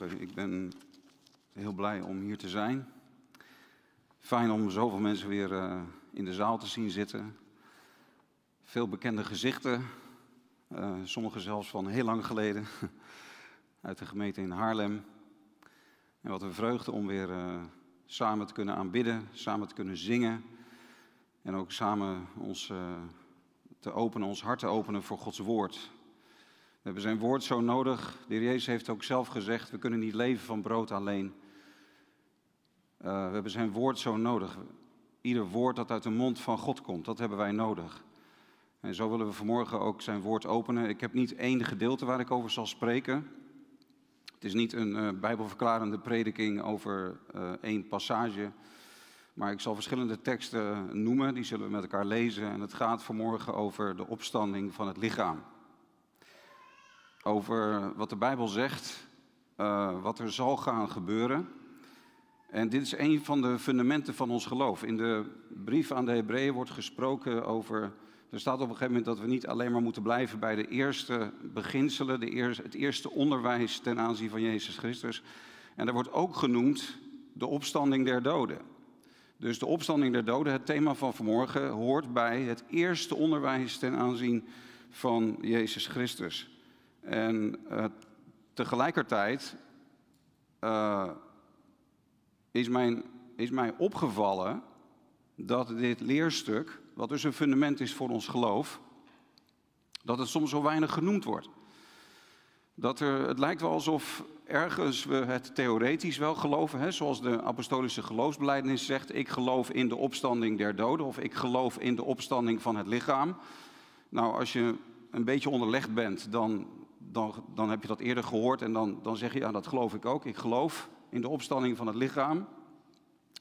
Ik ben heel blij om hier te zijn. Fijn om zoveel mensen weer uh, in de zaal te zien zitten. Veel bekende gezichten, uh, sommige zelfs van heel lang geleden, uit de gemeente in Haarlem. En wat een vreugde om weer samen te kunnen aanbidden, samen te kunnen zingen. En ook samen ons te openen, ons hart te openen voor Gods woord. We hebben zijn woord zo nodig. De heer Jezus heeft ook zelf gezegd, we kunnen niet leven van brood alleen. Uh, we hebben zijn woord zo nodig. Ieder woord dat uit de mond van God komt, dat hebben wij nodig. En zo willen we vanmorgen ook zijn woord openen. Ik heb niet één gedeelte waar ik over zal spreken. Het is niet een uh, bijbelverklarende prediking over uh, één passage. Maar ik zal verschillende teksten noemen, die zullen we met elkaar lezen. En het gaat vanmorgen over de opstanding van het lichaam over wat de Bijbel zegt, uh, wat er zal gaan gebeuren. En dit is een van de fundamenten van ons geloof. In de brief aan de Hebreeën wordt gesproken over. Er staat op een gegeven moment dat we niet alleen maar moeten blijven bij de eerste beginselen, de eerste, het eerste onderwijs ten aanzien van Jezus Christus. En er wordt ook genoemd de opstanding der doden. Dus de opstanding der doden, het thema van vanmorgen, hoort bij het eerste onderwijs ten aanzien van Jezus Christus. En uh, tegelijkertijd uh, is, mijn, is mij opgevallen dat dit leerstuk, wat dus een fundament is voor ons geloof, dat het soms zo weinig genoemd wordt. Dat er, het lijkt wel alsof ergens we het theoretisch wel geloven, hè, zoals de apostolische geloofsbelijdenis zegt, ik geloof in de opstanding der doden of ik geloof in de opstanding van het lichaam. Nou, als je een beetje onderlegd bent, dan dan, dan heb je dat eerder gehoord en dan, dan zeg je, ja, dat geloof ik ook. Ik geloof in de opstanding van het lichaam.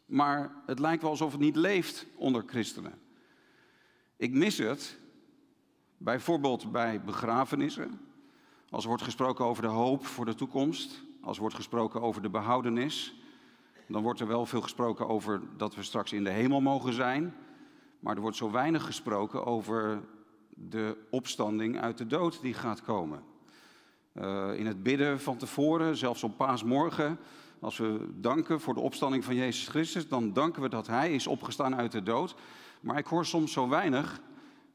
Maar het lijkt wel alsof het niet leeft onder christenen. Ik mis het, bijvoorbeeld bij begrafenissen. Als er wordt gesproken over de hoop voor de toekomst, als er wordt gesproken over de behoudenis, dan wordt er wel veel gesproken over dat we straks in de hemel mogen zijn. Maar er wordt zo weinig gesproken over de opstanding uit de dood die gaat komen. Uh, in het bidden van tevoren, zelfs op paasmorgen, als we danken voor de opstanding van Jezus Christus, dan danken we dat Hij is opgestaan uit de dood. Maar ik hoor soms zo weinig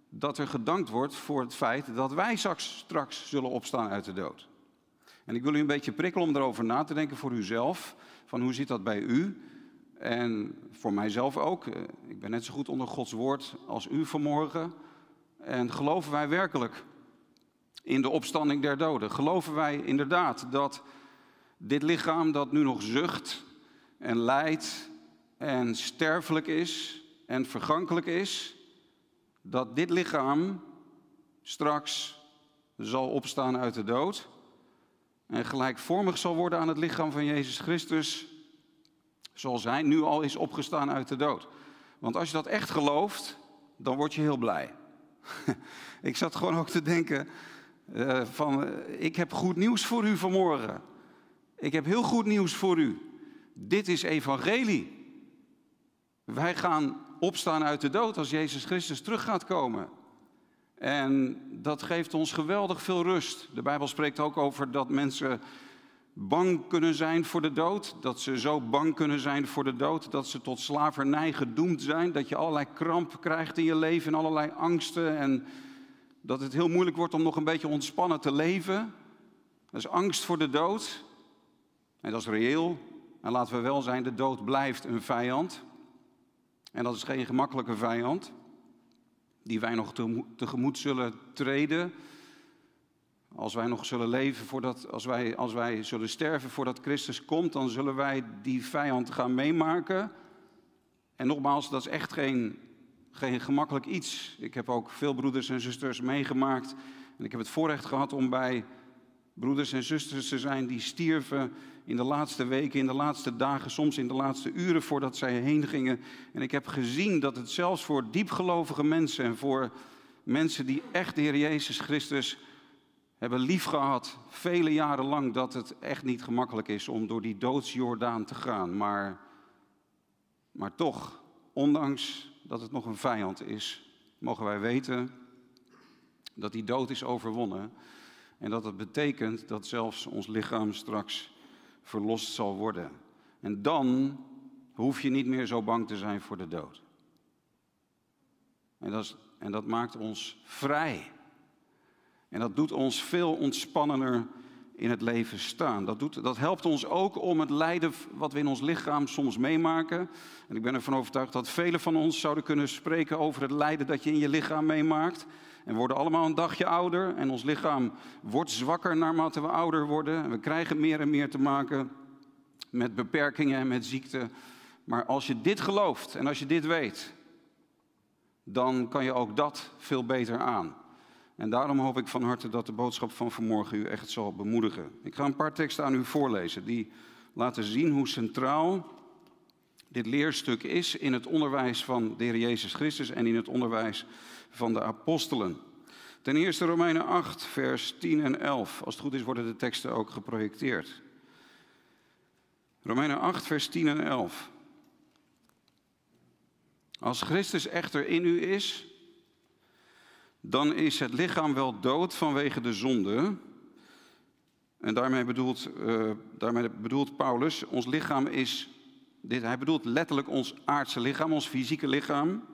dat er gedankt wordt voor het feit dat wij straks, straks zullen opstaan uit de dood. En ik wil u een beetje prikkelen om erover na te denken voor uzelf, van hoe zit dat bij u? En voor mijzelf ook. Ik ben net zo goed onder Gods woord als u vanmorgen. En geloven wij werkelijk in de opstanding der doden. Geloven wij inderdaad dat dit lichaam dat nu nog zucht en lijdt en sterfelijk is en vergankelijk is, dat dit lichaam straks zal opstaan uit de dood en gelijkvormig zal worden aan het lichaam van Jezus Christus, zoals hij nu al is opgestaan uit de dood. Want als je dat echt gelooft, dan word je heel blij. Ik zat gewoon ook te denken, uh, van, uh, ik heb goed nieuws voor u vanmorgen. Ik heb heel goed nieuws voor u. Dit is evangelie. Wij gaan opstaan uit de dood als Jezus Christus terug gaat komen. En dat geeft ons geweldig veel rust. De Bijbel spreekt ook over dat mensen bang kunnen zijn voor de dood. Dat ze zo bang kunnen zijn voor de dood dat ze tot slavernij gedoemd zijn. Dat je allerlei kramp krijgt in je leven en allerlei angsten en dat het heel moeilijk wordt om nog een beetje ontspannen te leven. Dat is angst voor de dood. En dat is reëel. En laten we wel zijn, de dood blijft een vijand. En dat is geen gemakkelijke vijand. Die wij nog tegemoet zullen treden. Als wij nog zullen leven voordat, als wij, als wij zullen sterven voordat Christus komt, dan zullen wij die vijand gaan meemaken. En nogmaals, dat is echt geen geen gemakkelijk iets. Ik heb ook veel broeders en zusters meegemaakt. En ik heb het voorrecht gehad om bij broeders en zusters te zijn die stierven in de laatste weken, in de laatste dagen, soms in de laatste uren voordat zij heen gingen. En ik heb gezien dat het zelfs voor diepgelovige mensen en voor mensen die echt de Heer Jezus Christus hebben liefgehad, vele jaren lang, dat het echt niet gemakkelijk is om door die doodsjordaan te gaan. Maar, maar toch, ondanks dat het nog een vijand is, mogen wij weten dat die dood is overwonnen. En dat het betekent dat zelfs ons lichaam straks verlost zal worden. En dan hoef je niet meer zo bang te zijn voor de dood. En dat, is, en dat maakt ons vrij. En dat doet ons veel ontspannender in het leven staan. Dat, doet, dat helpt ons ook om het lijden wat we in ons lichaam soms meemaken. En ik ben ervan overtuigd dat velen van ons zouden kunnen spreken over het lijden dat je in je lichaam meemaakt. En we worden allemaal een dagje ouder en ons lichaam wordt zwakker naarmate we ouder worden. En we krijgen meer en meer te maken met beperkingen en met ziekte. Maar als je dit gelooft en als je dit weet, dan kan je ook dat veel beter aan. En daarom hoop ik van harte dat de boodschap van vanmorgen u echt zal bemoedigen. Ik ga een paar teksten aan u voorlezen die laten zien hoe centraal dit leerstuk is in het onderwijs van de Heer Jezus Christus en in het onderwijs van de apostelen. Ten eerste Romeinen 8, vers 10 en 11. Als het goed is worden de teksten ook geprojecteerd. Romeinen 8, vers 10 en 11. Als Christus echter in u is, dan is het lichaam wel dood vanwege de zonde. En daarmee bedoelt, uh, daarmee bedoelt Paulus, ons lichaam is, dit, hij bedoelt letterlijk ons aardse lichaam, ons fysieke lichaam,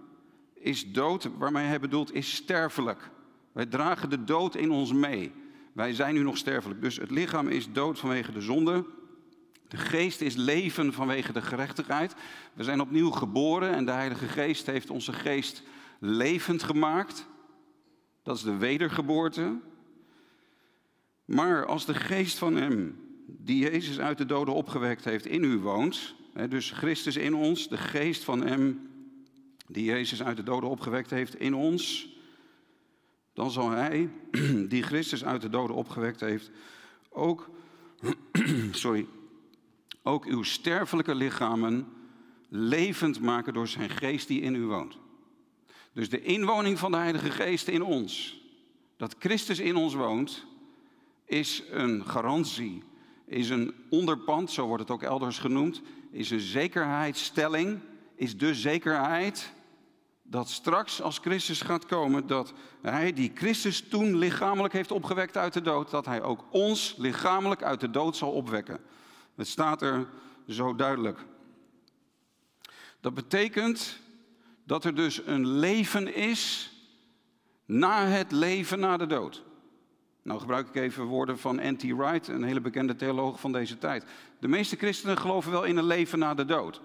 is dood, waarmee hij bedoelt is sterfelijk. Wij dragen de dood in ons mee. Wij zijn nu nog sterfelijk. Dus het lichaam is dood vanwege de zonde. De geest is leven vanwege de gerechtigheid. We zijn opnieuw geboren en de Heilige Geest heeft onze geest levend gemaakt. Dat is de wedergeboorte. Maar als de geest van Hem, die Jezus uit de doden opgewekt heeft, in u woont, dus Christus in ons, de geest van Hem, die Jezus uit de doden opgewekt heeft, in ons, dan zal Hij, die Christus uit de doden opgewekt heeft, ook, sorry, ook uw sterfelijke lichamen levend maken door zijn geest die in u woont. Dus de inwoning van de Heilige Geest in ons, dat Christus in ons woont, is een garantie, is een onderpand, zo wordt het ook elders genoemd, is een zekerheidsstelling, is de zekerheid dat straks als Christus gaat komen, dat Hij die Christus toen lichamelijk heeft opgewekt uit de dood, dat Hij ook ons lichamelijk uit de dood zal opwekken. Het staat er zo duidelijk. Dat betekent dat er dus een leven is na het leven na de dood. Nou gebruik ik even woorden van N.T. Wright, een hele bekende theoloog van deze tijd. De meeste christenen geloven wel in een leven na de dood.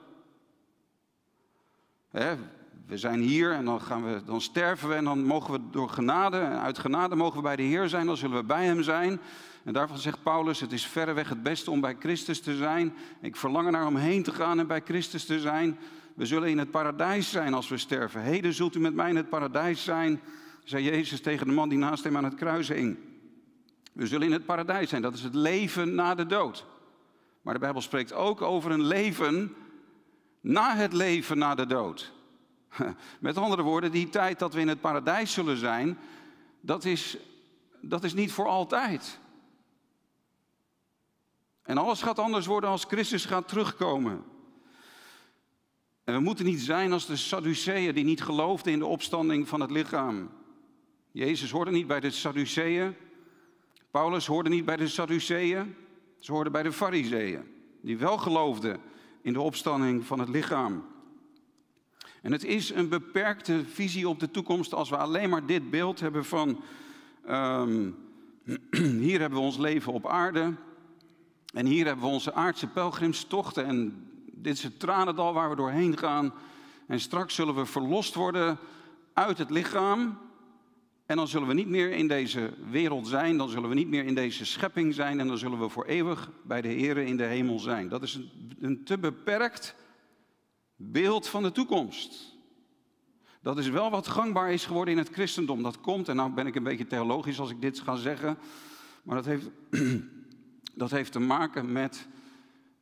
we zijn hier en dan, gaan we, dan sterven we en dan mogen we door genade, en uit genade mogen we bij de Heer zijn, dan zullen we bij Hem zijn. En daarvan zegt Paulus, het is verreweg het beste om bij Christus te zijn. Ik verlang er naar om heen te gaan en bij Christus te zijn. We zullen in het paradijs zijn als we sterven. Heden zult u met mij in het paradijs zijn, zei Jezus tegen de man die naast hem aan het kruis hing. We zullen in het paradijs zijn, dat is het leven na de dood. Maar de Bijbel spreekt ook over een leven na het leven na de dood. Met andere woorden, die tijd dat we in het paradijs zullen zijn, dat is, dat is niet voor altijd. En alles gaat anders worden als Christus gaat terugkomen. En we moeten niet zijn als de Sadduceeën die niet geloofden in de opstanding van het lichaam. Jezus hoorde niet bij de Sadduceeën. Paulus hoorde niet bij de Sadduceeën. Ze hoorden bij de Fariseeën, die wel geloofden in de opstanding van het lichaam. En het is een beperkte visie op de toekomst als we alleen maar dit beeld hebben van um, hier hebben we ons leven op aarde en hier hebben we onze aardse pelgrimstochten en dit is het tranendal waar we doorheen gaan. En straks zullen we verlost worden uit het lichaam. En dan zullen we niet meer in deze wereld zijn, dan zullen we niet meer in deze schepping zijn en dan zullen we voor eeuwig bij de Here in de hemel zijn. Dat is een, een te beperkt beeld van de toekomst. Dat is wel wat gangbaar is geworden in het christendom. Dat komt, en nou ben ik een beetje theologisch als ik dit ga zeggen, Maar dat heeft, dat heeft te maken met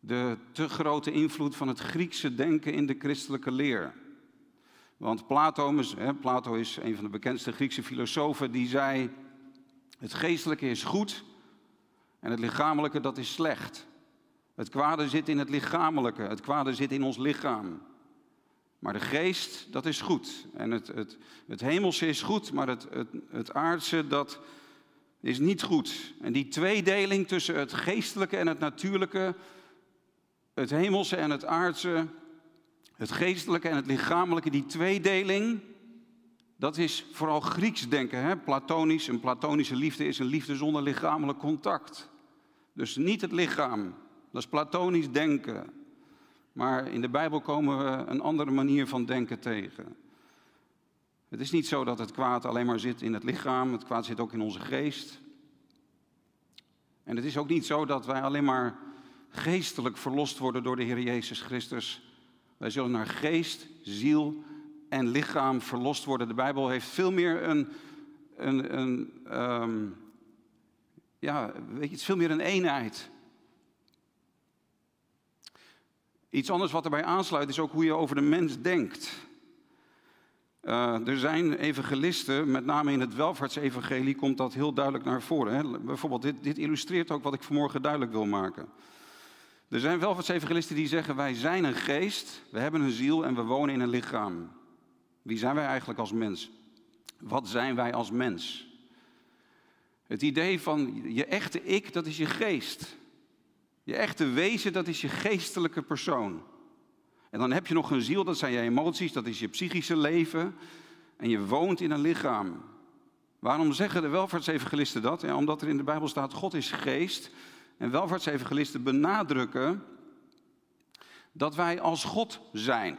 de te grote invloed van het Griekse denken in de christelijke leer. Want Plato, hè, Plato is een van de bekendste Griekse filosofen, die zei: Het geestelijke is goed en het lichamelijke dat is slecht. Het kwade zit in het lichamelijke, het kwade zit in ons lichaam. Maar de geest, dat is goed. En het, het, het hemelse is goed, maar het, het, het aardse, dat is niet goed. En die tweedeling tussen het geestelijke en het natuurlijke, het hemelse en het aardse, het geestelijke en het lichamelijke, die tweedeling, dat is vooral Grieks denken. Hè? Platonisch, een platonische liefde is een liefde zonder lichamelijk contact. Dus niet het lichaam, dat is platonisch denken. Maar in de Bijbel komen we een andere manier van denken tegen. Het is niet zo dat het kwaad alleen maar zit in het lichaam, het kwaad zit ook in onze geest. En het is ook niet zo dat wij alleen maar geestelijk verlost worden door de Heer Jezus Christus. Wij zullen naar geest, ziel en lichaam verlost worden. De Bijbel heeft veel meer een, een, een ehm, ja, weet je, het is veel meer een eenheid. Iets anders wat erbij aansluit is ook hoe je over de mens denkt. Uh, er zijn evangelisten, met name in het welvaartsevangelie komt dat heel duidelijk naar voren. Hè? Bijvoorbeeld, dit, dit illustreert ook wat ik vanmorgen duidelijk wil maken. Er zijn welvaartsevangelisten die zeggen, wij zijn een geest, we hebben een ziel en we wonen in een lichaam. Wie zijn wij eigenlijk als mens? Wat zijn wij als mens? Het idee van je echte ik, dat is je geest. Je echte wezen, dat is je geestelijke persoon. En dan heb je nog een ziel, dat zijn je emoties, dat is je psychische leven. En je woont in een lichaam. Waarom zeggen de welvaartsevangelisten dat? Ja, omdat er in de Bijbel staat, God is geest. En welvaartsevangelisten benadrukken dat wij als God zijn.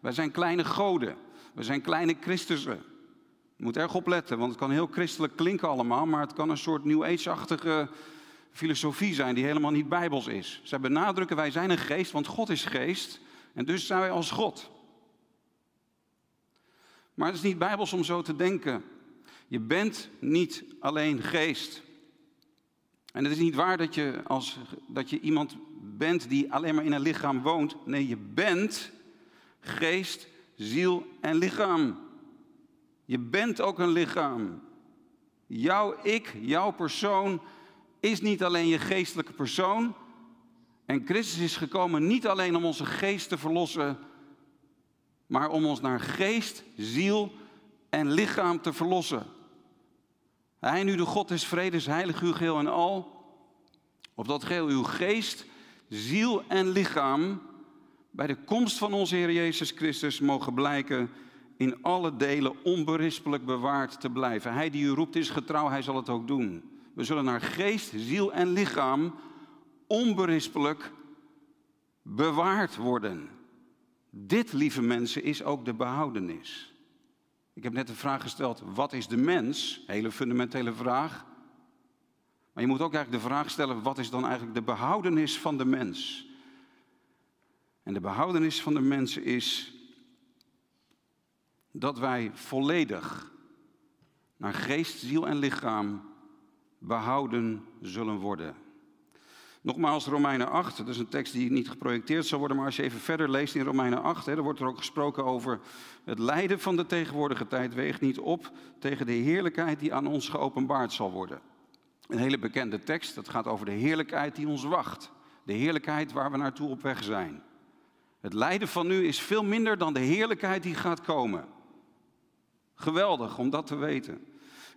Wij zijn kleine goden. We zijn kleine Christussen. Je moet erg opletten, want het kan heel christelijk klinken allemaal, maar het kan een soort New Age-achtige filosofie zijn die helemaal niet bijbels is. Zij benadrukken, wij zijn een geest, want God is geest. En dus zijn wij als God. Maar het is niet bijbels om zo te denken. Je bent niet alleen geest. En het is niet waar dat je, als, dat je iemand bent die alleen maar in een lichaam woont. Nee, je bent geest, ziel en lichaam. Je bent ook een lichaam. Jouw ik, jouw persoon is niet alleen je geestelijke persoon. En Christus is gekomen niet alleen om onze geest te verlossen, maar om ons naar geest, ziel en lichaam te verlossen. Hij nu de God des vredes, heilig uw geheel en al, opdat geheel uw geest, ziel en lichaam bij de komst van onze Heer Jezus Christus mogen blijken in alle delen onberispelijk bewaard te blijven. Hij die u roept is getrouw, hij zal het ook doen. We zullen naar geest, ziel en lichaam onberispelijk bewaard worden. Dit, lieve mensen, is ook de behoudenis. Ik heb net de vraag gesteld, wat is de mens? Hele fundamentele vraag. Maar je moet ook eigenlijk de vraag stellen, wat is dan eigenlijk de behoudenis van de mens? En de behoudenis van de mens is dat wij volledig naar geest, ziel en lichaam behouden zullen worden. Nogmaals, Romeinen 8, dat is een tekst die niet geprojecteerd zal worden, maar als je even verder leest in Romeinen 8, hè, dan wordt er ook gesproken over het lijden van de tegenwoordige tijd weegt niet op tegen de heerlijkheid die aan ons geopenbaard zal worden. Een hele bekende tekst, dat gaat over de heerlijkheid die ons wacht. De heerlijkheid waar we naartoe op weg zijn. Het lijden van nu is veel minder dan de heerlijkheid die gaat komen. Geweldig om dat te weten.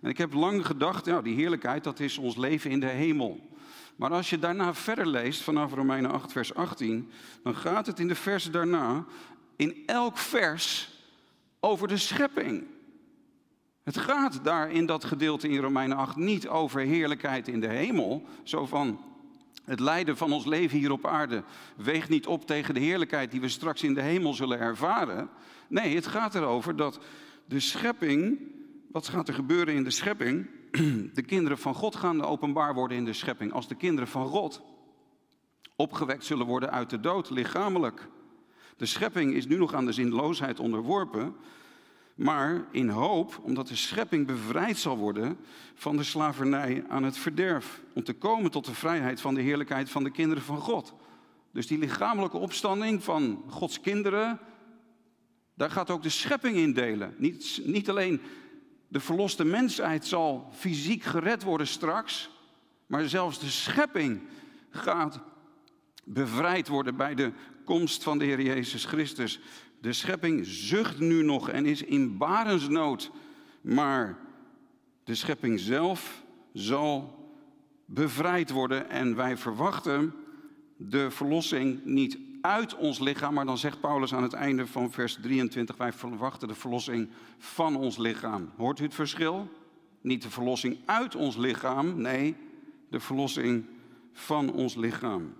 En ik heb lang gedacht, ja, die heerlijkheid, dat is ons leven in de hemel. Maar als je daarna verder leest, vanaf Romeinen 8, vers 18, dan gaat het in de versen daarna, in elk vers, over de schepping. Het gaat daar in dat gedeelte in Romeinen 8 niet over heerlijkheid in de hemel, zo van het lijden van ons leven hier op aarde weegt niet op tegen de heerlijkheid die we straks in de hemel zullen ervaren. Nee, het gaat erover dat de schepping, wat gaat er gebeuren in de schepping? De kinderen van God gaan openbaar worden in de schepping. Als de kinderen van God opgewekt zullen worden uit de dood, lichamelijk. De schepping is nu nog aan de zinloosheid onderworpen. maar in hoop, omdat de schepping bevrijd zal worden van de slavernij aan het verderf. Om te komen tot de vrijheid van de heerlijkheid van de kinderen van God. Dus die lichamelijke opstanding van Gods kinderen, daar gaat ook de schepping in delen. Niet, niet alleen de verloste mensheid zal fysiek gered worden straks, maar zelfs de schepping gaat bevrijd worden bij de komst van de Heer Jezus Christus. De schepping zucht nu nog en is in barensnood, maar de schepping zelf zal bevrijd worden en wij verwachten de verlossing niet uit ons lichaam, maar dan zegt Paulus aan het einde van vers 23, wij verwachten de verlossing van ons lichaam. Hoort u het verschil? Niet de verlossing uit ons lichaam, nee, de verlossing van ons lichaam.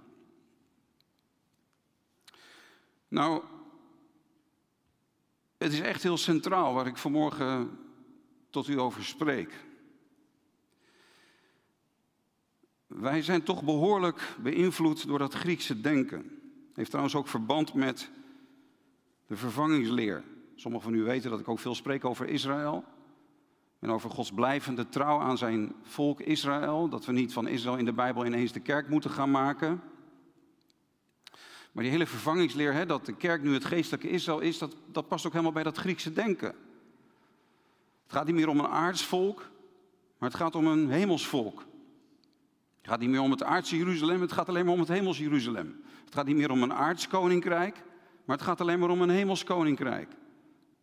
Nou, het is echt heel centraal waar ik vanmorgen tot u over spreek. Wij zijn toch behoorlijk beïnvloed door dat Griekse denken. Heeft trouwens ook verband met de vervangingsleer. Sommigen van u weten dat ik ook veel spreek over Israël. En over Gods blijvende trouw aan zijn volk Israël. Dat we niet van Israël in de Bijbel ineens de kerk moeten gaan maken. Maar die hele vervangingsleer, hè, dat de kerk nu het geestelijke Israël is, dat, dat past ook helemaal bij dat Griekse denken. Het gaat niet meer om een aardsvolk, maar het gaat om een hemelsvolk. Het gaat niet meer om het aardse Jeruzalem, het gaat alleen maar om het hemels Jeruzalem. Het gaat niet meer om een aards koninkrijk, maar het gaat alleen maar om een hemels koninkrijk.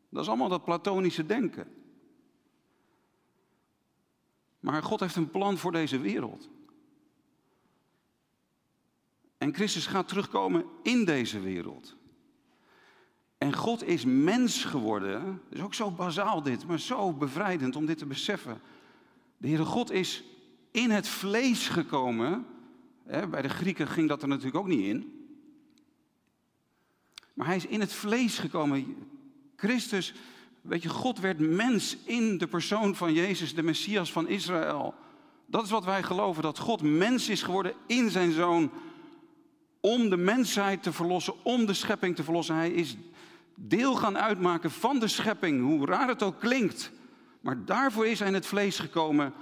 Dat is allemaal dat platonische denken. Maar God heeft een plan voor deze wereld. En Christus gaat terugkomen in deze wereld. En God is mens geworden. Dat is ook zo bazaal dit, maar zo bevrijdend om dit te beseffen. De Heere God is in het vlees gekomen. Bij de Grieken ging dat er natuurlijk ook niet in. Maar hij is in het vlees gekomen. Christus, weet je, God werd mens in de persoon van Jezus, de Messias van Israël. Dat is wat wij geloven, dat God mens is geworden in zijn zoon om de mensheid te verlossen, om de schepping te verlossen. Hij is deel gaan uitmaken van de schepping, hoe raar het ook klinkt. Maar daarvoor is hij in het vlees gekomen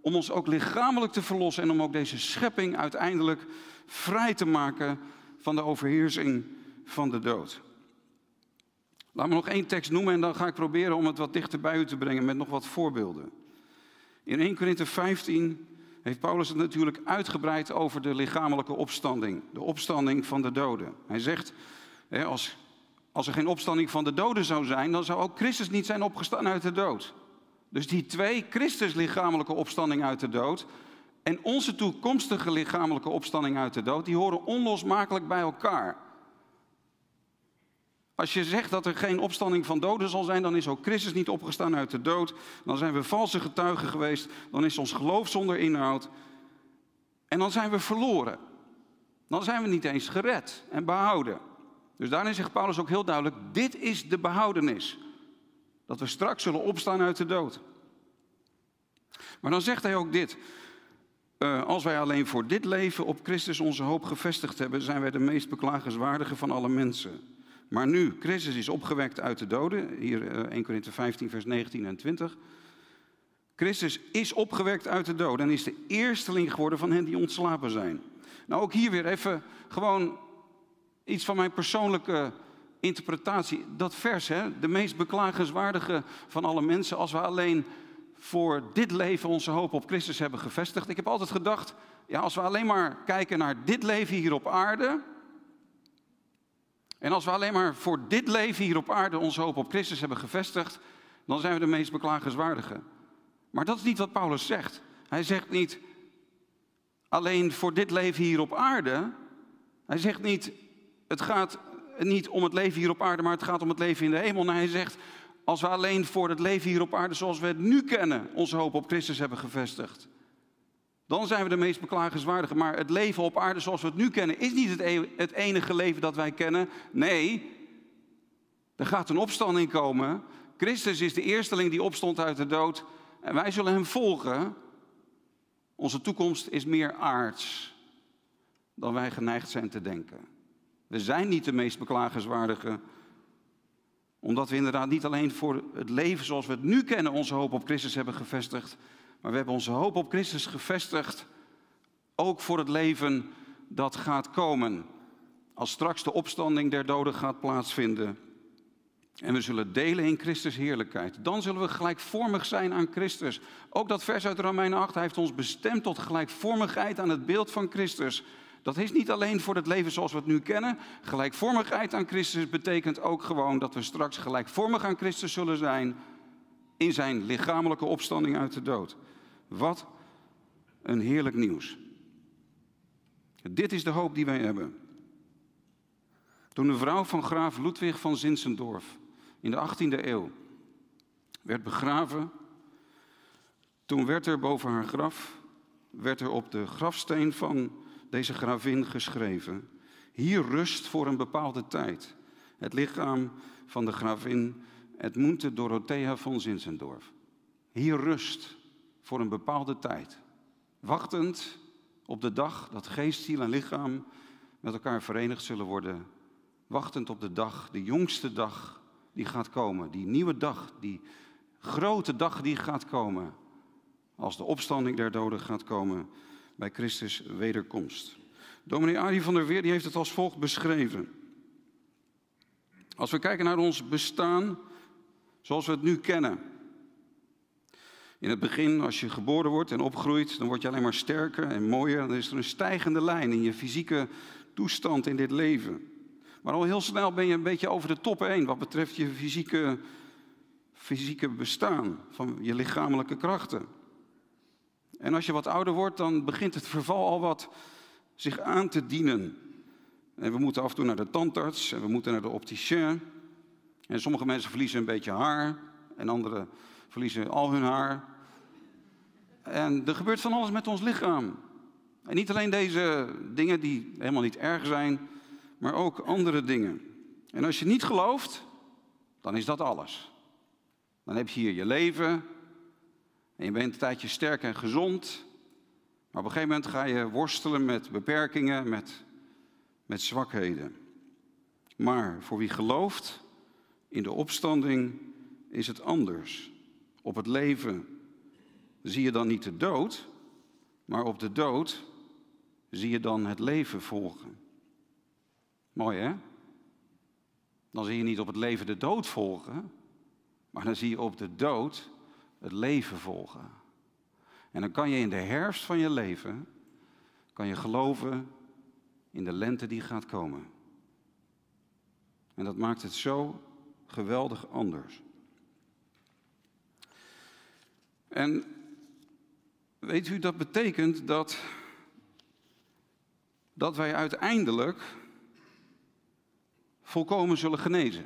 om ons ook lichamelijk te verlossen en om ook deze schepping uiteindelijk vrij te maken van de overheersing van de dood. Laat me nog één tekst noemen en dan ga ik proberen om het wat dichter bij u te brengen met nog wat voorbeelden. In 1 Korinthe 15 heeft Paulus het natuurlijk uitgebreid over de lichamelijke opstanding, de opstanding van de doden. Hij zegt, als, als er geen opstanding van de doden zou zijn, dan zou ook Christus niet zijn opgestaan uit de dood. Dus die twee, Christus lichamelijke opstanding uit de dood en onze toekomstige lichamelijke opstanding uit de dood, die horen onlosmakelijk bij elkaar. Als je zegt dat er geen opstanding van doden zal zijn, dan is ook Christus niet opgestaan uit de dood. Dan zijn we valse getuigen geweest. Dan is ons geloof zonder inhoud. En dan zijn we verloren. Dan zijn we niet eens gered en behouden. Dus daarin zegt Paulus ook heel duidelijk: dit is de behoudenis. Dat we straks zullen opstaan uit de dood. Maar dan zegt hij ook dit. Uh, als wij alleen voor dit leven op Christus onze hoop gevestigd hebben, zijn wij de meest beklagenswaardige van alle mensen. Maar nu, Christus is opgewekt uit de doden, hier 1 eh, Korinthe 15, vers 19 en 20. Christus is opgewekt uit de doden en is de eersteling geworden van hen die ontslapen zijn. Nou, ook hier weer even gewoon iets van mijn persoonlijke interpretatie. Dat vers, hè, de meest beklagenswaardige van alle mensen, als we alleen voor dit leven onze hoop op Christus hebben gevestigd. Ik heb altijd gedacht, ja, als we alleen maar kijken naar dit leven hier op aarde, en als we alleen maar voor dit leven hier op aarde onze hoop op Christus hebben gevestigd, dan zijn we de meest beklagenswaardige. Maar dat is niet wat Paulus zegt. Hij zegt niet alleen voor dit leven hier op aarde. Hij zegt niet, het gaat niet om het leven hier op aarde, maar het gaat om het leven in de hemel. Nee, hij zegt, als we alleen voor het leven hier op aarde zoals we het nu kennen, onze hoop op Christus hebben gevestigd. Dan zijn we de meest beklagenswaardige. Maar het leven op aarde zoals we het nu kennen, is niet het, e-, het enige leven dat wij kennen. Nee, er gaat een opstanding komen. Christus is de eersteling die opstond uit de dood. En wij zullen hem volgen. Onze toekomst is meer aards dan wij geneigd zijn te denken. We zijn niet de meest beklagenswaardige. Omdat we inderdaad niet alleen voor het leven zoals we het nu kennen onze hoop op Christus hebben gevestigd, maar we hebben onze hoop op Christus gevestigd ook voor het leven dat gaat komen. Als straks de opstanding der doden gaat plaatsvinden. En we zullen delen in Christus heerlijkheid. Dan zullen we gelijkvormig zijn aan Christus. Ook dat vers uit Romeinen 8, hij heeft ons bestemd tot gelijkvormigheid aan het beeld van Christus. Dat is niet alleen voor het leven zoals we het nu kennen. Gelijkvormigheid aan Christus betekent ook gewoon dat we straks gelijkvormig aan Christus zullen zijn in zijn lichamelijke opstanding uit de dood. Wat een heerlijk nieuws. Dit is de hoop die wij hebben. Toen de vrouw van graaf Ludwig van Zinzendorf in de 18e eeuw werd begraven, toen werd er boven haar graf, werd er op de grafsteen van deze gravin geschreven, hier rust voor een bepaalde tijd. Het lichaam van de gravin Edmunde Dorothea van Zinzendorf. Hier rust voor een bepaalde tijd. Wachtend op de dag dat geest, ziel en lichaam met elkaar verenigd zullen worden. Wachtend op de dag, de jongste dag die gaat komen. Die nieuwe dag, die grote dag die gaat komen. Als de opstanding der doden gaat komen bij Christus wederkomst. Dominee Arie van der Weer die heeft het als volgt beschreven. Als we kijken naar ons bestaan zoals we het nu kennen. In het begin, als je geboren wordt en opgroeit, dan word je alleen maar sterker en mooier. Dan is er een stijgende lijn in je fysieke toestand in dit leven. Maar al heel snel ben je een beetje over de top heen wat betreft je fysieke, fysieke bestaan, van je lichamelijke krachten. En als je wat ouder wordt, dan begint het verval al wat zich aan te dienen. En we moeten af en toe naar de tandarts en we moeten naar de opticien. En sommige mensen verliezen een beetje haar en anderen verliezen al hun haar. En er gebeurt van alles met ons lichaam. En niet alleen deze dingen die helemaal niet erg zijn, maar ook andere dingen. En als je niet gelooft, dan is dat alles. Dan heb je hier je leven en je bent een tijdje sterk en gezond. Maar op een gegeven moment ga je worstelen met beperkingen, met, met zwakheden. Maar voor wie gelooft in de opstanding is het anders. Op het leven zie je dan niet de dood, maar op de dood zie je dan het leven volgen. Mooi hè? Dan zie je niet op het leven de dood volgen, maar dan zie je op de dood het leven volgen. En dan kan je in de herfst van je leven, kan je geloven in de lente die gaat komen. En dat maakt het zo geweldig anders. En weet u, dat betekent dat, dat wij uiteindelijk volkomen zullen genezen.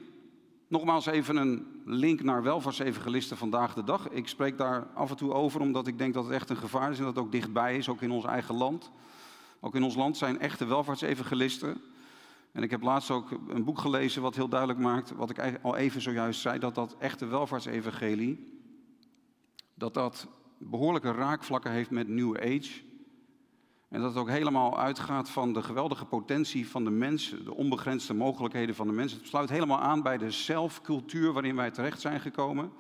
Nogmaals even een link naar welvaartsevangelisten vandaag de dag. Ik spreek daar af en toe over omdat ik denk dat het echt een gevaar is en dat het ook dichtbij is, ook in ons eigen land. Ook in ons land zijn echte welvaartsevangelisten. En ik heb laatst ook een boek gelezen wat heel duidelijk maakt, wat ik al even zojuist zei, dat dat echte welvaartsevangelie, dat dat behoorlijke raakvlakken heeft met New Age. En dat het ook helemaal uitgaat van de geweldige potentie van de mens, de onbegrensde mogelijkheden van de mens. Het sluit helemaal aan bij de zelfcultuur waarin wij terecht zijn gekomen.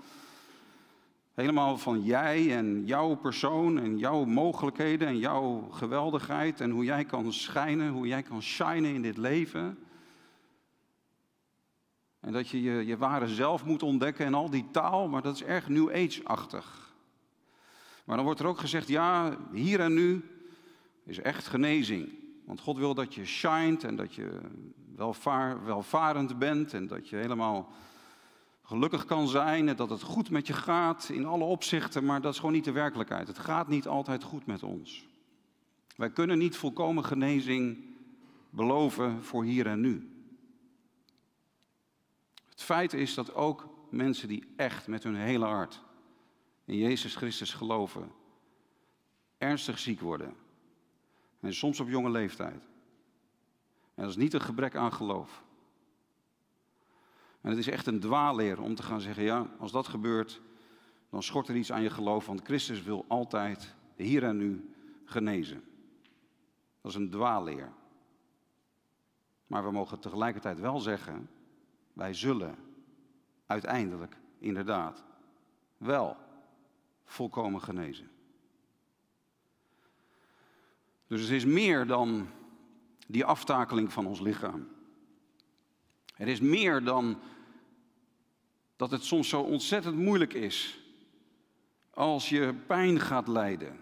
Helemaal van jij en jouw persoon en jouw mogelijkheden en jouw geweldigheid en hoe jij kan schijnen, hoe jij kan shinen in dit leven. En dat je, je je ware zelf moet ontdekken en al die taal, maar dat is erg New Age-achtig. Maar dan wordt er ook gezegd, ja, hier en nu is echt genezing. Want God wil dat je shined en dat je welvaar, welvarend bent en dat je helemaal gelukkig kan zijn en dat het goed met je gaat in alle opzichten, maar dat is gewoon niet de werkelijkheid. Het gaat niet altijd goed met ons. Wij kunnen niet volkomen genezing beloven voor hier en nu. Het feit is dat ook mensen die echt met hun hele hart in Jezus Christus geloven, ernstig ziek worden. En soms op jonge leeftijd. En dat is niet een gebrek aan geloof. En het is echt een dwaalleer om te gaan zeggen, ja, als dat gebeurt, dan schort er iets aan je geloof, want Christus wil altijd hier en nu genezen. Dat is een dwaalleer. Maar we mogen tegelijkertijd wel zeggen, wij zullen uiteindelijk, inderdaad, wel volkomen genezen. Dus het is meer dan die aftakeling van ons lichaam. Er is meer dan dat het soms zo ontzettend moeilijk is als je pijn gaat lijden.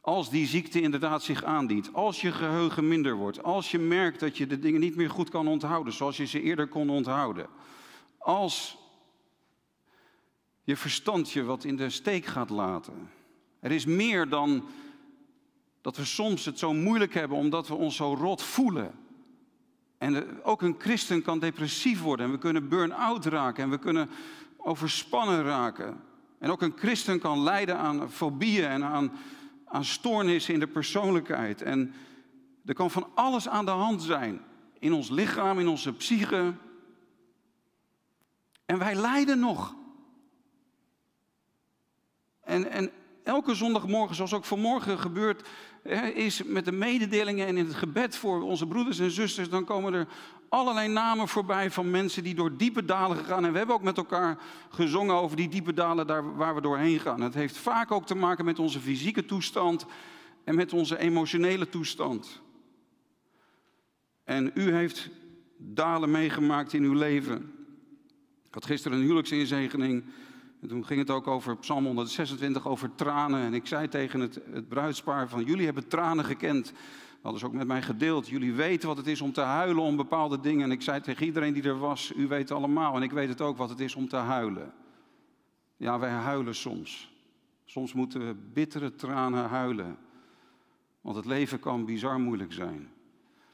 Als die ziekte inderdaad zich aandient, als je geheugen minder wordt, als je merkt dat je de dingen niet meer goed kan onthouden zoals je ze eerder kon onthouden, als je verstand je wat in de steek gaat laten. Er is meer dan dat we soms het zo moeilijk hebben omdat we ons zo rot voelen. En ook een christen kan depressief worden en we kunnen burn-out raken en we kunnen overspannen raken. En ook een christen kan lijden aan fobieën en aan, aan stoornissen in de persoonlijkheid. En er kan van alles aan de hand zijn in ons lichaam, in onze psyche. En wij lijden nog. En, en elke zondagmorgen, zoals ook vanmorgen gebeurt, is met de mededelingen en in het gebed voor onze broeders en zusters, dan komen er allerlei namen voorbij van mensen die door diepe dalen gegaan. En we hebben ook met elkaar gezongen over die diepe dalen daar waar we doorheen gaan. Het heeft vaak ook te maken met onze fysieke toestand en met onze emotionele toestand. En u heeft dalen meegemaakt in uw leven. Ik had gisteren een huwelijksinzegening. En toen ging het ook over Psalm 126, over tranen. En ik zei tegen het, het bruidspaar van, jullie hebben tranen gekend. Dat ze ook met mij gedeeld. Jullie weten wat het is om te huilen om bepaalde dingen. En ik zei tegen iedereen die er was, u weet allemaal. En ik weet het ook wat het is om te huilen. Ja, wij huilen soms. Soms moeten we bittere tranen huilen. Want het leven kan bizar moeilijk zijn.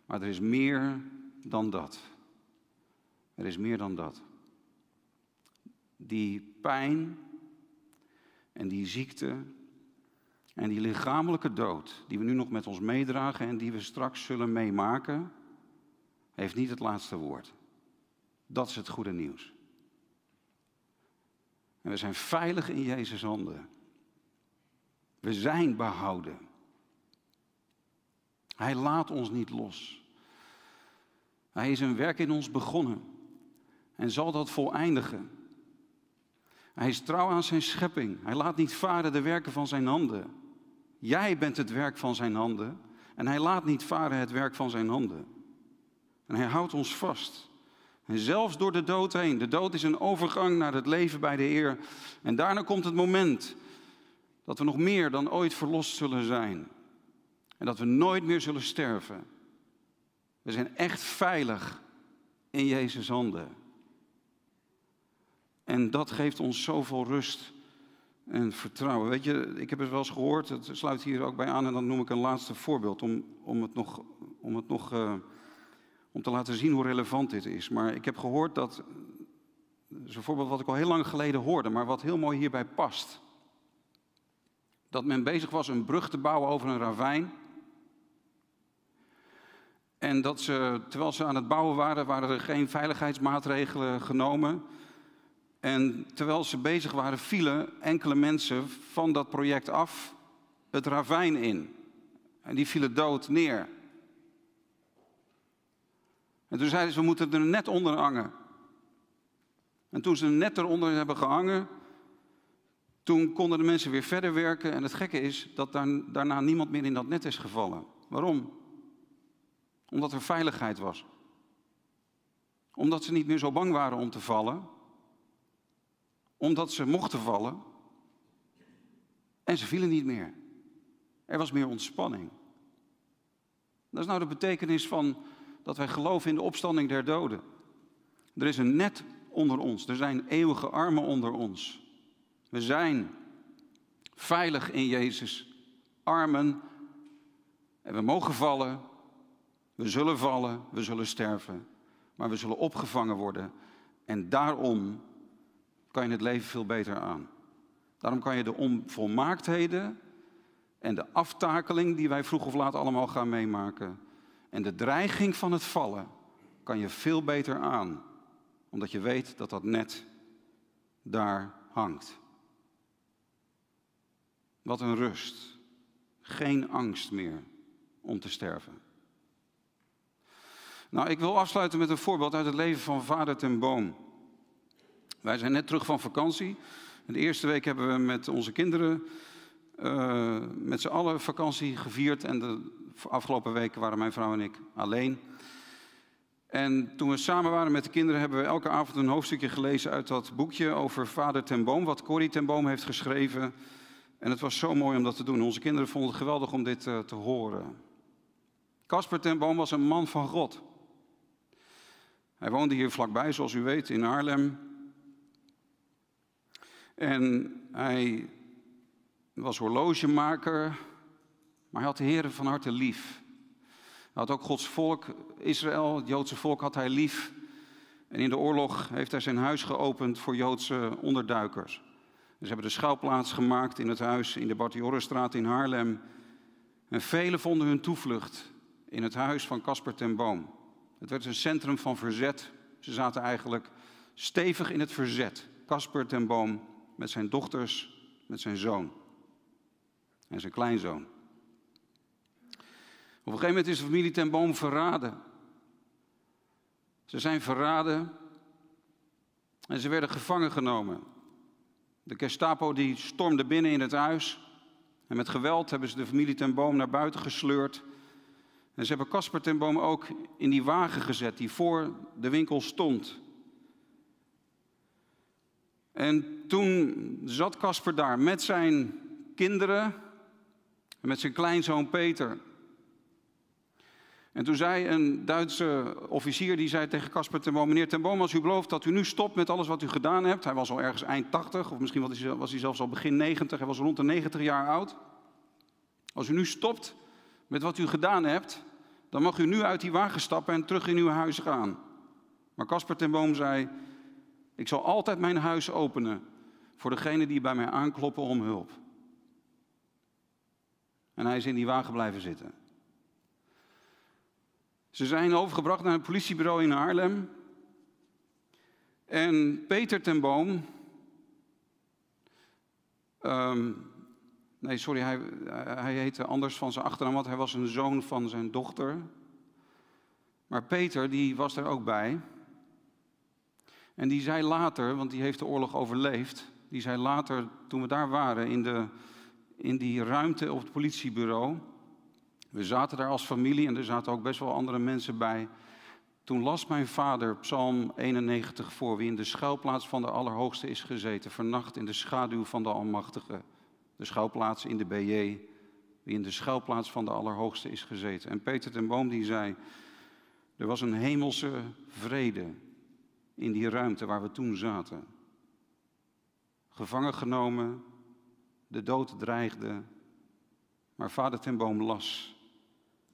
Maar er is meer dan dat. Er is meer dan dat die pijn en die ziekte en die lichamelijke dood die we nu nog met ons meedragen en die we straks zullen meemaken, heeft niet het laatste woord. Dat is het goede nieuws. En we zijn veilig in Jezus' handen. We zijn behouden. Hij laat ons niet los. Hij is een werk in ons begonnen en zal dat voleindigen. Hij is trouw aan zijn schepping. Hij laat niet varen de werken van zijn handen. Jij bent het werk van zijn handen. En hij laat niet varen het werk van zijn handen. En hij houdt ons vast. En zelfs door de dood heen. De dood is een overgang naar het leven bij de Heer. En daarna komt het moment dat we nog meer dan ooit verlost zullen zijn. En dat we nooit meer zullen sterven. We zijn echt veilig in Jezus' handen. En dat geeft ons zoveel rust en vertrouwen. Weet je, ik heb het wel eens gehoord, het sluit hier ook bij aan en dan noem ik een laatste voorbeeld om, om het nog, om, het nog uh, om te laten zien hoe relevant dit is. Maar ik heb gehoord dat, dat is een voorbeeld wat ik al heel lang geleden hoorde, maar wat heel mooi hierbij past. Dat men bezig was een brug te bouwen over een ravijn. En dat ze, terwijl ze aan het bouwen waren, waren er geen veiligheidsmaatregelen genomen. En terwijl ze bezig waren, vielen enkele mensen van dat project af het ravijn in. En die vielen dood neer. En toen zeiden ze, we moeten er net onder hangen. En toen ze net eronder hebben gehangen, toen konden de mensen weer verder werken. En het gekke is dat daarna niemand meer in dat net is gevallen. Waarom? Omdat er veiligheid was. Omdat ze niet meer zo bang waren om te vallen omdat ze mochten vallen. En ze vielen niet meer. Er was meer ontspanning. Dat is nou de betekenis van dat wij geloven in de opstanding der doden. Er is een net onder ons. Er zijn eeuwige armen onder ons. We zijn veilig in Jezus' armen. En we mogen vallen. We zullen vallen. We zullen sterven. Maar we zullen opgevangen worden. En daarom kan je het leven veel beter aan. Daarom kan je de onvolmaaktheden en de aftakeling die wij vroeg of laat allemaal gaan meemaken en de dreiging van het vallen kan je veel beter aan, omdat je weet dat dat net daar hangt. Wat een rust. Geen angst meer om te sterven. Nou, ik wil afsluiten met een voorbeeld uit het leven van vader ten Boom. Wij zijn net terug van vakantie. de eerste week hebben we met onze kinderen uh, met z'n allen vakantie gevierd. En de afgelopen weken waren mijn vrouw en ik alleen. En toen we samen waren met de kinderen, hebben we elke avond een hoofdstukje gelezen uit dat boekje over vader ten Boom, wat Corrie ten Boom heeft geschreven. En het was zo mooi om dat te doen. Onze kinderen vonden het geweldig om dit uh, te horen. Casper ten Boom was een man van God. Hij woonde hier vlakbij, zoals u weet, in Haarlem. En hij was horlogemaker, maar hij had de Heer van harte lief. Hij had ook Gods volk, Israël, het Joodse volk, had hij lief. En in de oorlog heeft hij zijn huis geopend voor Joodse onderduikers. Ze hebben de schuilplaats gemaakt in het huis in de Bartiorenstraat in Haarlem. En velen vonden hun toevlucht in het huis van Casper ten Boom. Het werd een centrum van verzet. Ze zaten eigenlijk stevig in het verzet. Casper ten Boom met zijn dochters, met zijn zoon en zijn kleinzoon. Op een gegeven moment is de familie ten Boom verraden. Ze zijn verraden en ze werden gevangen genomen. De Gestapo die stormde binnen in het huis. En met geweld hebben ze de familie ten Boom naar buiten gesleurd. En ze hebben Casper ten Boom ook in die wagen gezet die voor de winkel stond. En toen zat Casper daar met zijn kinderen en met zijn kleinzoon Peter. En toen zei een Duitse officier, die zei tegen Casper ten Boom, meneer ten Boom, als u belooft dat u nu stopt met alles wat u gedaan hebt. Hij was al ergens eind 80, of misschien was hij, zelfs al begin 90, hij was rond de 90 jaar oud. Als u nu stopt met wat u gedaan hebt, dan mag u nu uit die wagen stappen en terug in uw huis gaan. Maar Casper ten Boom zei, ik zal altijd mijn huis openen voor degenen die bij mij aankloppen om hulp. En hij is in die wagen blijven zitten. Ze zijn overgebracht naar een politiebureau in Haarlem. En Peter ten Boom. Ehm, nee, sorry, hij, hij heette anders van zijn achternaam, want hij was een zoon van zijn dochter. Maar Peter, die was er ook bij. En die zei later, want die heeft de oorlog overleefd. Die zei later, toen we daar waren in, de, in die ruimte op het politiebureau. We zaten daar als familie en er zaten ook best wel andere mensen bij. Toen las mijn vader Psalm 91 voor, wie in de schuilplaats van de Allerhoogste is gezeten, vernacht in de schaduw van de Almachtige. De schuilplaats in de BJ, wie in de schuilplaats van de Allerhoogste is gezeten. En Peter ten Boom die zei, er was een hemelse vrede in die ruimte waar we toen zaten. Gevangen genomen, de dood dreigde, maar vader ten Boom las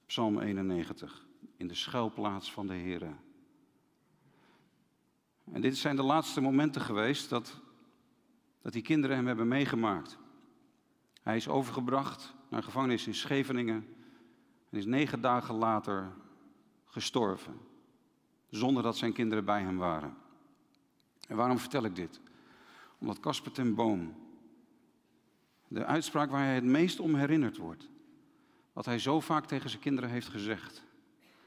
Psalm 91, in de schuilplaats van de Heer. En dit zijn de laatste momenten geweest dat, dat die kinderen hem hebben meegemaakt. Hij is overgebracht naar gevangenis in Scheveningen en is negen dagen later gestorven, zonder dat zijn kinderen bij hem waren. En waarom vertel ik dit? Omdat Casper ten Boom, de uitspraak waar hij het meest om herinnerd wordt, wat hij zo vaak tegen zijn kinderen heeft gezegd.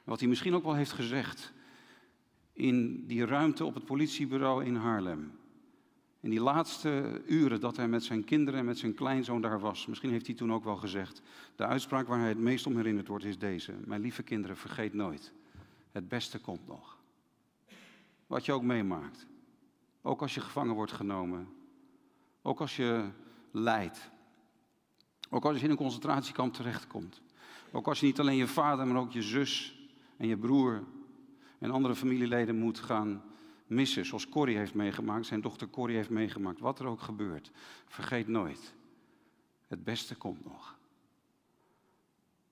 Wat hij misschien ook wel heeft gezegd in die ruimte op het politiebureau in Haarlem. In die laatste uren dat hij met zijn kinderen en met zijn kleinzoon daar was. Misschien heeft hij toen ook wel gezegd. De uitspraak waar hij het meest om herinnerd wordt is deze. Mijn lieve kinderen, vergeet nooit. Het beste komt nog. Wat je ook meemaakt. Ook als je gevangen wordt genomen. Ook als je lijdt. Ook als je in een concentratiekamp terechtkomt. Ook als je niet alleen je vader, maar ook je zus en je broer en andere familieleden moet gaan missen. Zoals Corrie heeft meegemaakt, zijn dochter Corrie heeft meegemaakt. Wat er ook gebeurt, vergeet nooit. Het beste komt nog.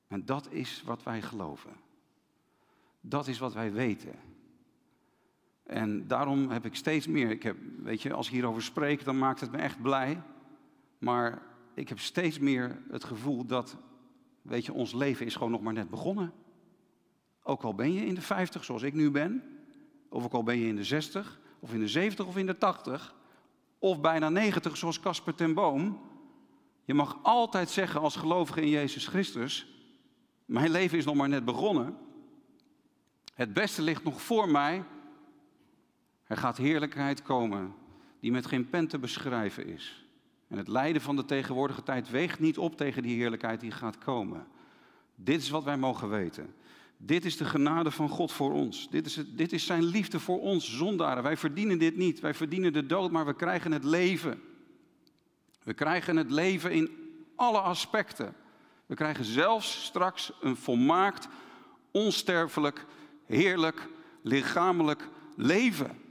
En dat is wat wij geloven. Dat is wat wij weten. En daarom heb ik steeds meer, ik heb, weet je, als ik hierover spreek, dan maakt het me echt blij. Maar ik heb steeds meer het gevoel dat, weet je, ons leven is gewoon nog maar net begonnen. Ook al ben je in de 50, zoals ik nu ben, of ook al ben je in de 60, of in de 70 of in de 80, of bijna 90, zoals Casper ten Boom. Je mag altijd zeggen als gelovige in Jezus Christus, mijn leven is nog maar net begonnen. Het beste ligt nog voor mij. Er gaat heerlijkheid komen die met geen pen te beschrijven is. En het lijden van de tegenwoordige tijd weegt niet op tegen die heerlijkheid die gaat komen. Dit is wat wij mogen weten. Dit is de genade van God voor ons. Dit is, het, dit is zijn liefde voor ons, zondaren. Wij verdienen dit niet. Wij verdienen de dood, maar we krijgen het leven. We krijgen het leven in alle aspecten. We krijgen zelfs straks een volmaakt, onsterfelijk, heerlijk, lichamelijk leven.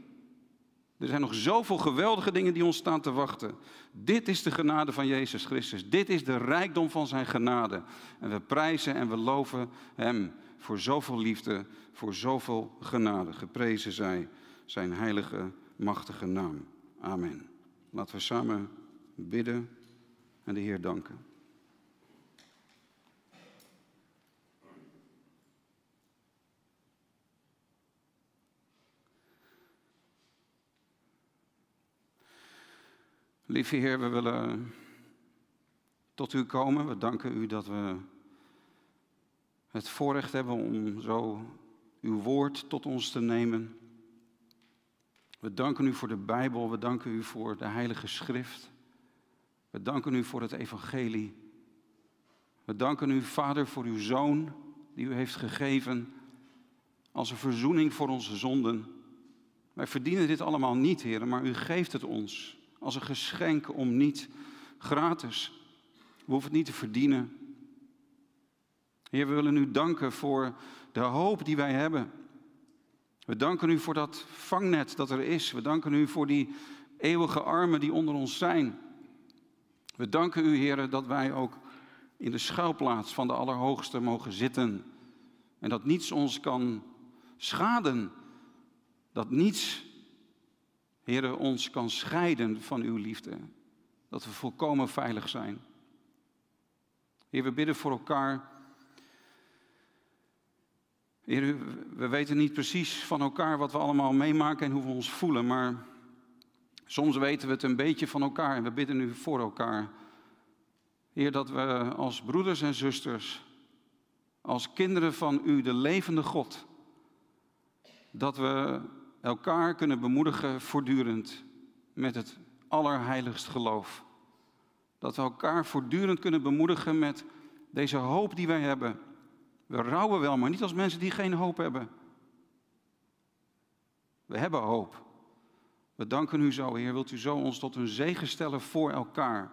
Er zijn nog zoveel geweldige dingen die ons staan te wachten. Dit is de genade van Jezus Christus. Dit is de rijkdom van zijn genade. En we prijzen en we loven Hem voor zoveel liefde, voor zoveel genade. Geprezen zij zijn heilige, machtige naam. Amen. Laten we samen bidden en de Heer danken. Lieve Heer, we willen tot u komen. We danken u dat we het voorrecht hebben om zo uw woord tot ons te nemen. We danken u voor de Bijbel, we danken u voor de Heilige Schrift. We danken u voor het Evangelie. We danken u, Vader, voor uw Zoon die u heeft gegeven als een verzoening voor onze zonden. Wij verdienen dit allemaal niet, Heer, maar u geeft het ons als een geschenk om niet gratis. We hoeven het niet te verdienen. Heer, we willen u danken voor de hoop die wij hebben. We danken u voor dat vangnet dat er is. We danken u voor die eeuwige armen die onder ons zijn. We danken u, Heer, dat wij ook in de schuilplaats van de Allerhoogste mogen zitten. En dat niets ons kan schaden. Dat niets Heer, ons kan scheiden van uw liefde. Dat we volkomen veilig zijn. Heer, we bidden voor elkaar. Heer, we weten niet precies van elkaar wat we allemaal meemaken en hoe we ons voelen, maar soms weten we het een beetje van elkaar en we bidden nu voor elkaar. Heer, dat we als broeders en zusters, als kinderen van u, de levende God, dat we elkaar kunnen bemoedigen voortdurend met het allerheiligst geloof. Dat we elkaar voortdurend kunnen bemoedigen met deze hoop die wij hebben. We rouwen wel, maar niet als mensen die geen hoop hebben. We hebben hoop. We danken u zo, Heer. Wilt u zo ons tot een zegen stellen voor elkaar?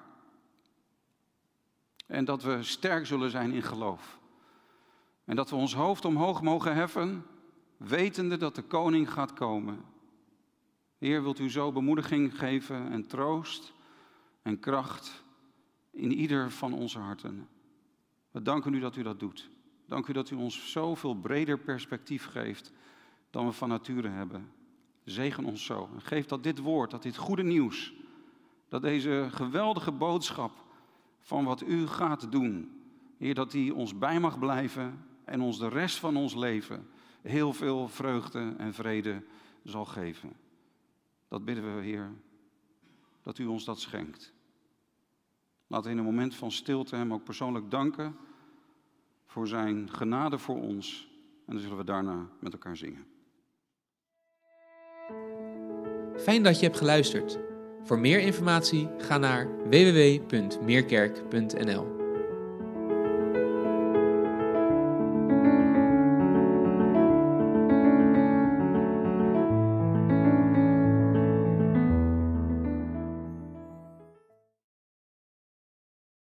En dat we sterk zullen zijn in geloof. En dat we ons hoofd omhoog mogen heffen wetende dat de koning gaat komen. Heer, wilt u zo bemoediging geven en troost en kracht in ieder van onze harten. We danken u dat u dat doet. Dank u dat u ons zoveel breder perspectief geeft dan we van nature hebben. Zegen ons zo. En geef dat dit woord, dat dit goede nieuws, dat deze geweldige boodschap van wat u gaat doen, Heer, dat die ons bij mag blijven en ons de rest van ons leven heel veel vreugde en vrede zal geven. Dat bidden we, Heer, dat u ons dat schenkt. Laten we in een moment van stilte Hem ook persoonlijk danken voor Zijn genade voor ons. En dan zullen we daarna met elkaar zingen. Fijn dat je hebt geluisterd. Voor meer informatie ga naar www.meerkerk.nl